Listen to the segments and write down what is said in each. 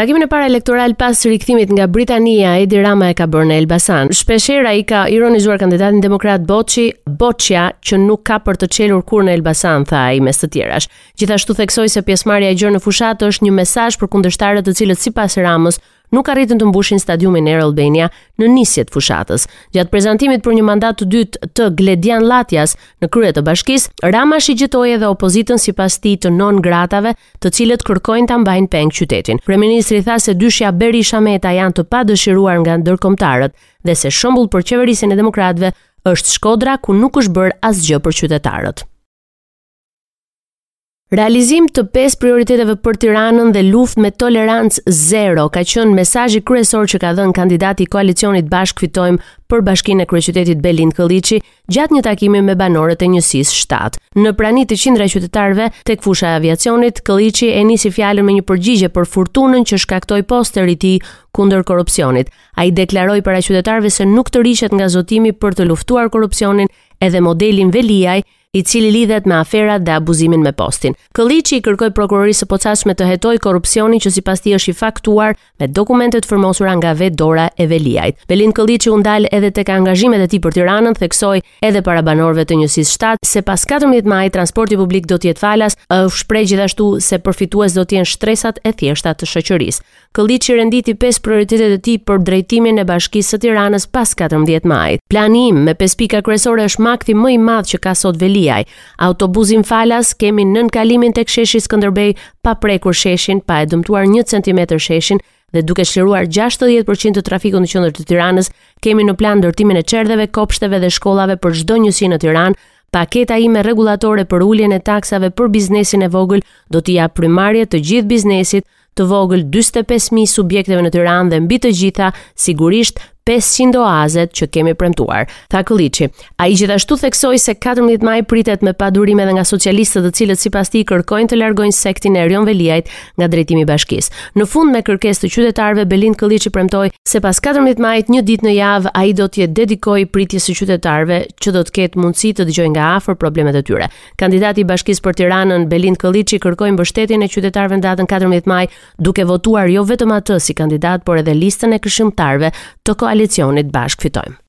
Takimin e parë elektoral pas rikthimit nga Britania, Edi Rama e ka bërë në Elbasan. Shpeshherë ai ka ironizuar kandidatin demokrat Boçi, Boçja që nuk ka për të çelur kurrë në Elbasan, tha ai mes të tjerash. Gjithashtu theksoi se pjesëmarrja e gjerë në fushatë është një mesazh për kundërshtarët të cilët sipas Ramës nuk arritën të mbushin stadiumin Air Albania në nisje të fushatës. Gjatë prezantimit për një mandat të dytë të Gledian Llatjas në krye të bashkisë, Rama shigjetoi edhe opozitën sipas tij të non gratave, të cilët kërkojnë ta mbajnë peng qytetin. Kryeministri tha se dyshja Berisha Meta janë të padëshiruar nga ndërkombëtarët dhe se shembull për qeverisjen e demokratëve është Shkodra ku nuk është bërë asgjë për qytetarët. Realizim të pesë prioriteteve për Tiranën dhe luftë me tolerancë zero ka qenë mesazhi kryesor që ka dhënë kandidati i koalicionit Bashkë Fitojmë për bashkinë e kryeqytetit Belind Këlliçi gjatë një takimi me banorët e njësisë 7. Në prani të qindra qytetarëve tek fusha e aviacionit, Këlliçi e nisi fjalën me një përgjigje për furtunën që shkaktoi posteri i tij kundër korrupsionit. Ai deklaroi para qytetarëve se nuk tërhiqet nga zotimi për të luftuar korrupsionin edhe modelin Veliaj, i cili lidhet me aferat dhe abuzimin me postin. Këlliçi i kërkoi prokurorisë së Posaçme të hetojë korrupsionin që sipas tij është i faktuar me dokumente të firmosura nga vetë dora e Veliajt. Belind Këlliçi u ndal edhe tek angazhimet e tij për Tiranën, theksoi edhe para banorëve të njësisë 7 se pas 14 maj transporti publik do të jetë falas, u shpreh gjithashtu se përfitues do të jenë shtresat e thjeshta të shoqërisë. Këlliçi renditi pesë prioritetet e tij për drejtimin e Bashkisë së Tiranës pas katërmbëdhjetë majit. Plani im me pesë pika kryesore është makthi më i madh që ka sot Veliaj. Autobuzin falas, kemi nënkalimin tek sheshi Skënderbej pa prekur sheshin, pa e dëmtuar një centimetër sheshin dhe duke çliruar 60% të trafikut në qendër të Tiranës, kemi në plan ndërtimin e çerdheve, kopshteve dhe shkollave për çdo njësi në Tiranë. Paketa ime rregullatore për uljen e taksave për biznesin e vogël do t'i japë frymëmarrje të gjithë biznesit, të vogël 45000 subjekteve në Tiranë dhe mbi të gjitha sigurisht 500 oazet që kemi premtuar, tha Këlliçi. Ai gjithashtu theksoi se 14 maj pritet me padurim edhe nga socialistët të cilët sipas tij kërkojnë të largojnë sektin e Erion Veliajt nga drejtimi i bashkisë. Në fund me kërkesë të qytetarëve, Belind Këlliçi premtoi se pas 14 majit një ditë në javë ai do t'ia dedikojë pritjes së qytetarëve që do të ketë mundësi të dëgjojë nga afër problemet e tyre. Kandidati i Bashkisë për Tiranën, Belind Këlliçi kërkoi mbështetjen e qytetarëve në datën 14 maj, duke votuar jo vetëm atë si kandidat, por edhe listën e këshilltarëve të koalicionit Bashkë Fitojmë.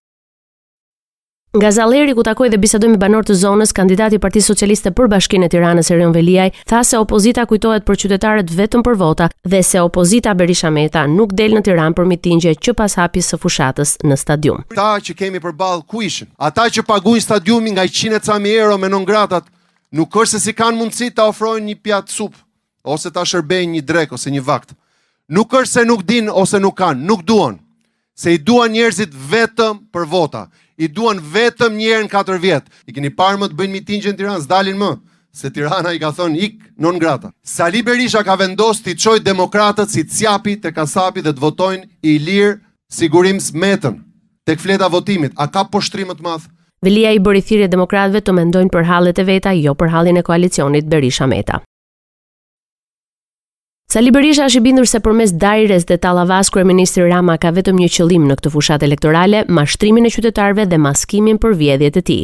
Nga Zall-Herri ku takoi dhe bisedoi me banorë të zonës, kandidati i Partisë Socialiste për Bashkinë e Tiranës Erion Veliaj tha se opozita kujtohet për qytetarët vetëm për vota dhe se opozita Berisha Meta nuk del në Tiranë për mitingje që pas hapjes së fushatës në stadium. Ata që kemi përballë ku ishin? Ata që paguajnë stadiumin nga qind e ca mijë euro me non gratat, nuk është se s'i kanë mundësi ta ofrojnë një pjatë supë, ose ta shërbejnë një drekë ose një vakt. Nuk është se nuk dinë ose nuk kanë, nuk duan. Se i duan njerëzit vetëm për vota. I duan vetëm një herë në 4 vjet. I keni parë më të bëjnë mitingje në Tiranë, s'dalin më se Tirana i ka thënë ik non grata. Sali Berisha ka vendos t'i çojë demokratët si cjapi te kasapi dhe të votojnë Ilir Sigurims Metën. Tek fleta e votimit, a ka poshtrim më të madh? Veliaj i bëri thirrje demokratëve të mendojnë për hallet e veta, jo për hallin e koalicionit Berisha Meta. Sali Berisha është i bindur se përmes dajres dhe tallavasë kryeministri Rama ka vetëm një qëllim në këtë fushatë elektorale, mashtrimin e qytetarëve dhe maskimin për vjedhjet e tij.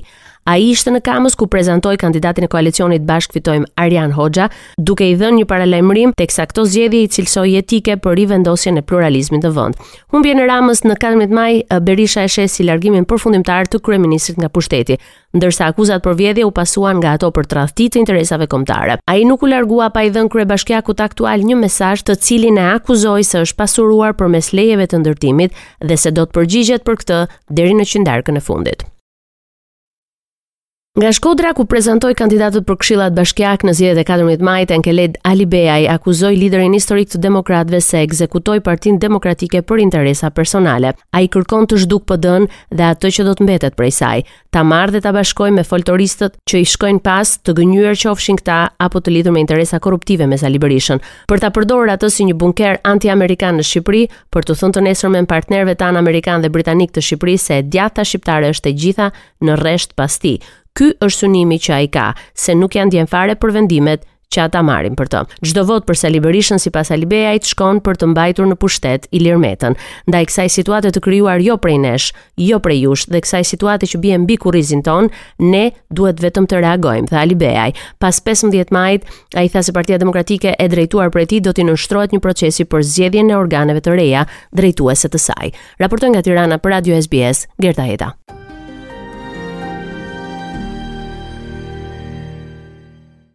Ai ishte në Kamëz ku prezantoi kandidatin e koalicionit Bashkë Fitojmë Arjan Hoxha, duke i dhënë një paralajmërim teksa këto zgjedhje i cilësoi jetike për rivendosjen e pluralizmit në vend. Humbjen e Ramës në 14 maj, Berisha e sheh si largimin përfundimtar të kryeministrit nga pushteti, ndërsa akuzat për vjedhje u pasuan nga ato për tradhti të interesave kombëtare. Ai nuk u largua pa i dhënë kryebashkiakut aktual një mesazh të cilin e akuzoi se është pasuruar përmes lejeve të ndërtimit dhe se do të përgjigjet për këtë deri në qindarkën e fundit. Nga Shkodra ku prezantoi kandidatët për këshillat bashkiakë në zgjedhjet e 14 majit, Enkeled Alibeaj akuzoi liderin historik të demokratëve se ekzekutoi Partinë Demokratike për interesa personale. Ai kërkon të zhdukë PD-n dhe atë që do të mbetet prej saj, ta marrë dhe ta bashkojë me foltoristët që i shkojnë pas, të gënjyer qofshin këta apo të lidhur me interesa korruptive me Sali Berishën, për ta përdorur atë si një bunker anti-amerikan në Shqipëri, për t'u thënë të nesërmen partnerëve tanë amerikanë dhe britanikë të Shqipërisë se e djatha shqiptare është e gjitha në rresht pas tij. Ky është synimi që ai ka, se nuk ia ndien fare për vendimet që ata marrin për të. Çdo votë për Sali Berishën sipas Alibeajt shkon për të mbajtur në pushtet Ilir Metën. Ndaj kësaj situate të krijuar jo prej nesh, jo prej jush dhe kësaj situate që bie mbi kurrizin tonë, ne duhet vetëm të reagojmë, tha Alibeaj. Pas 15 majit, ai tha se Partia Demokratike e drejtuar prej tij do t'i nënshtrohet një procesi për zgjedhjen e organeve të reja drejtuese të saj. Raportoi nga Tirana për Radio SBS, Gerta Heta.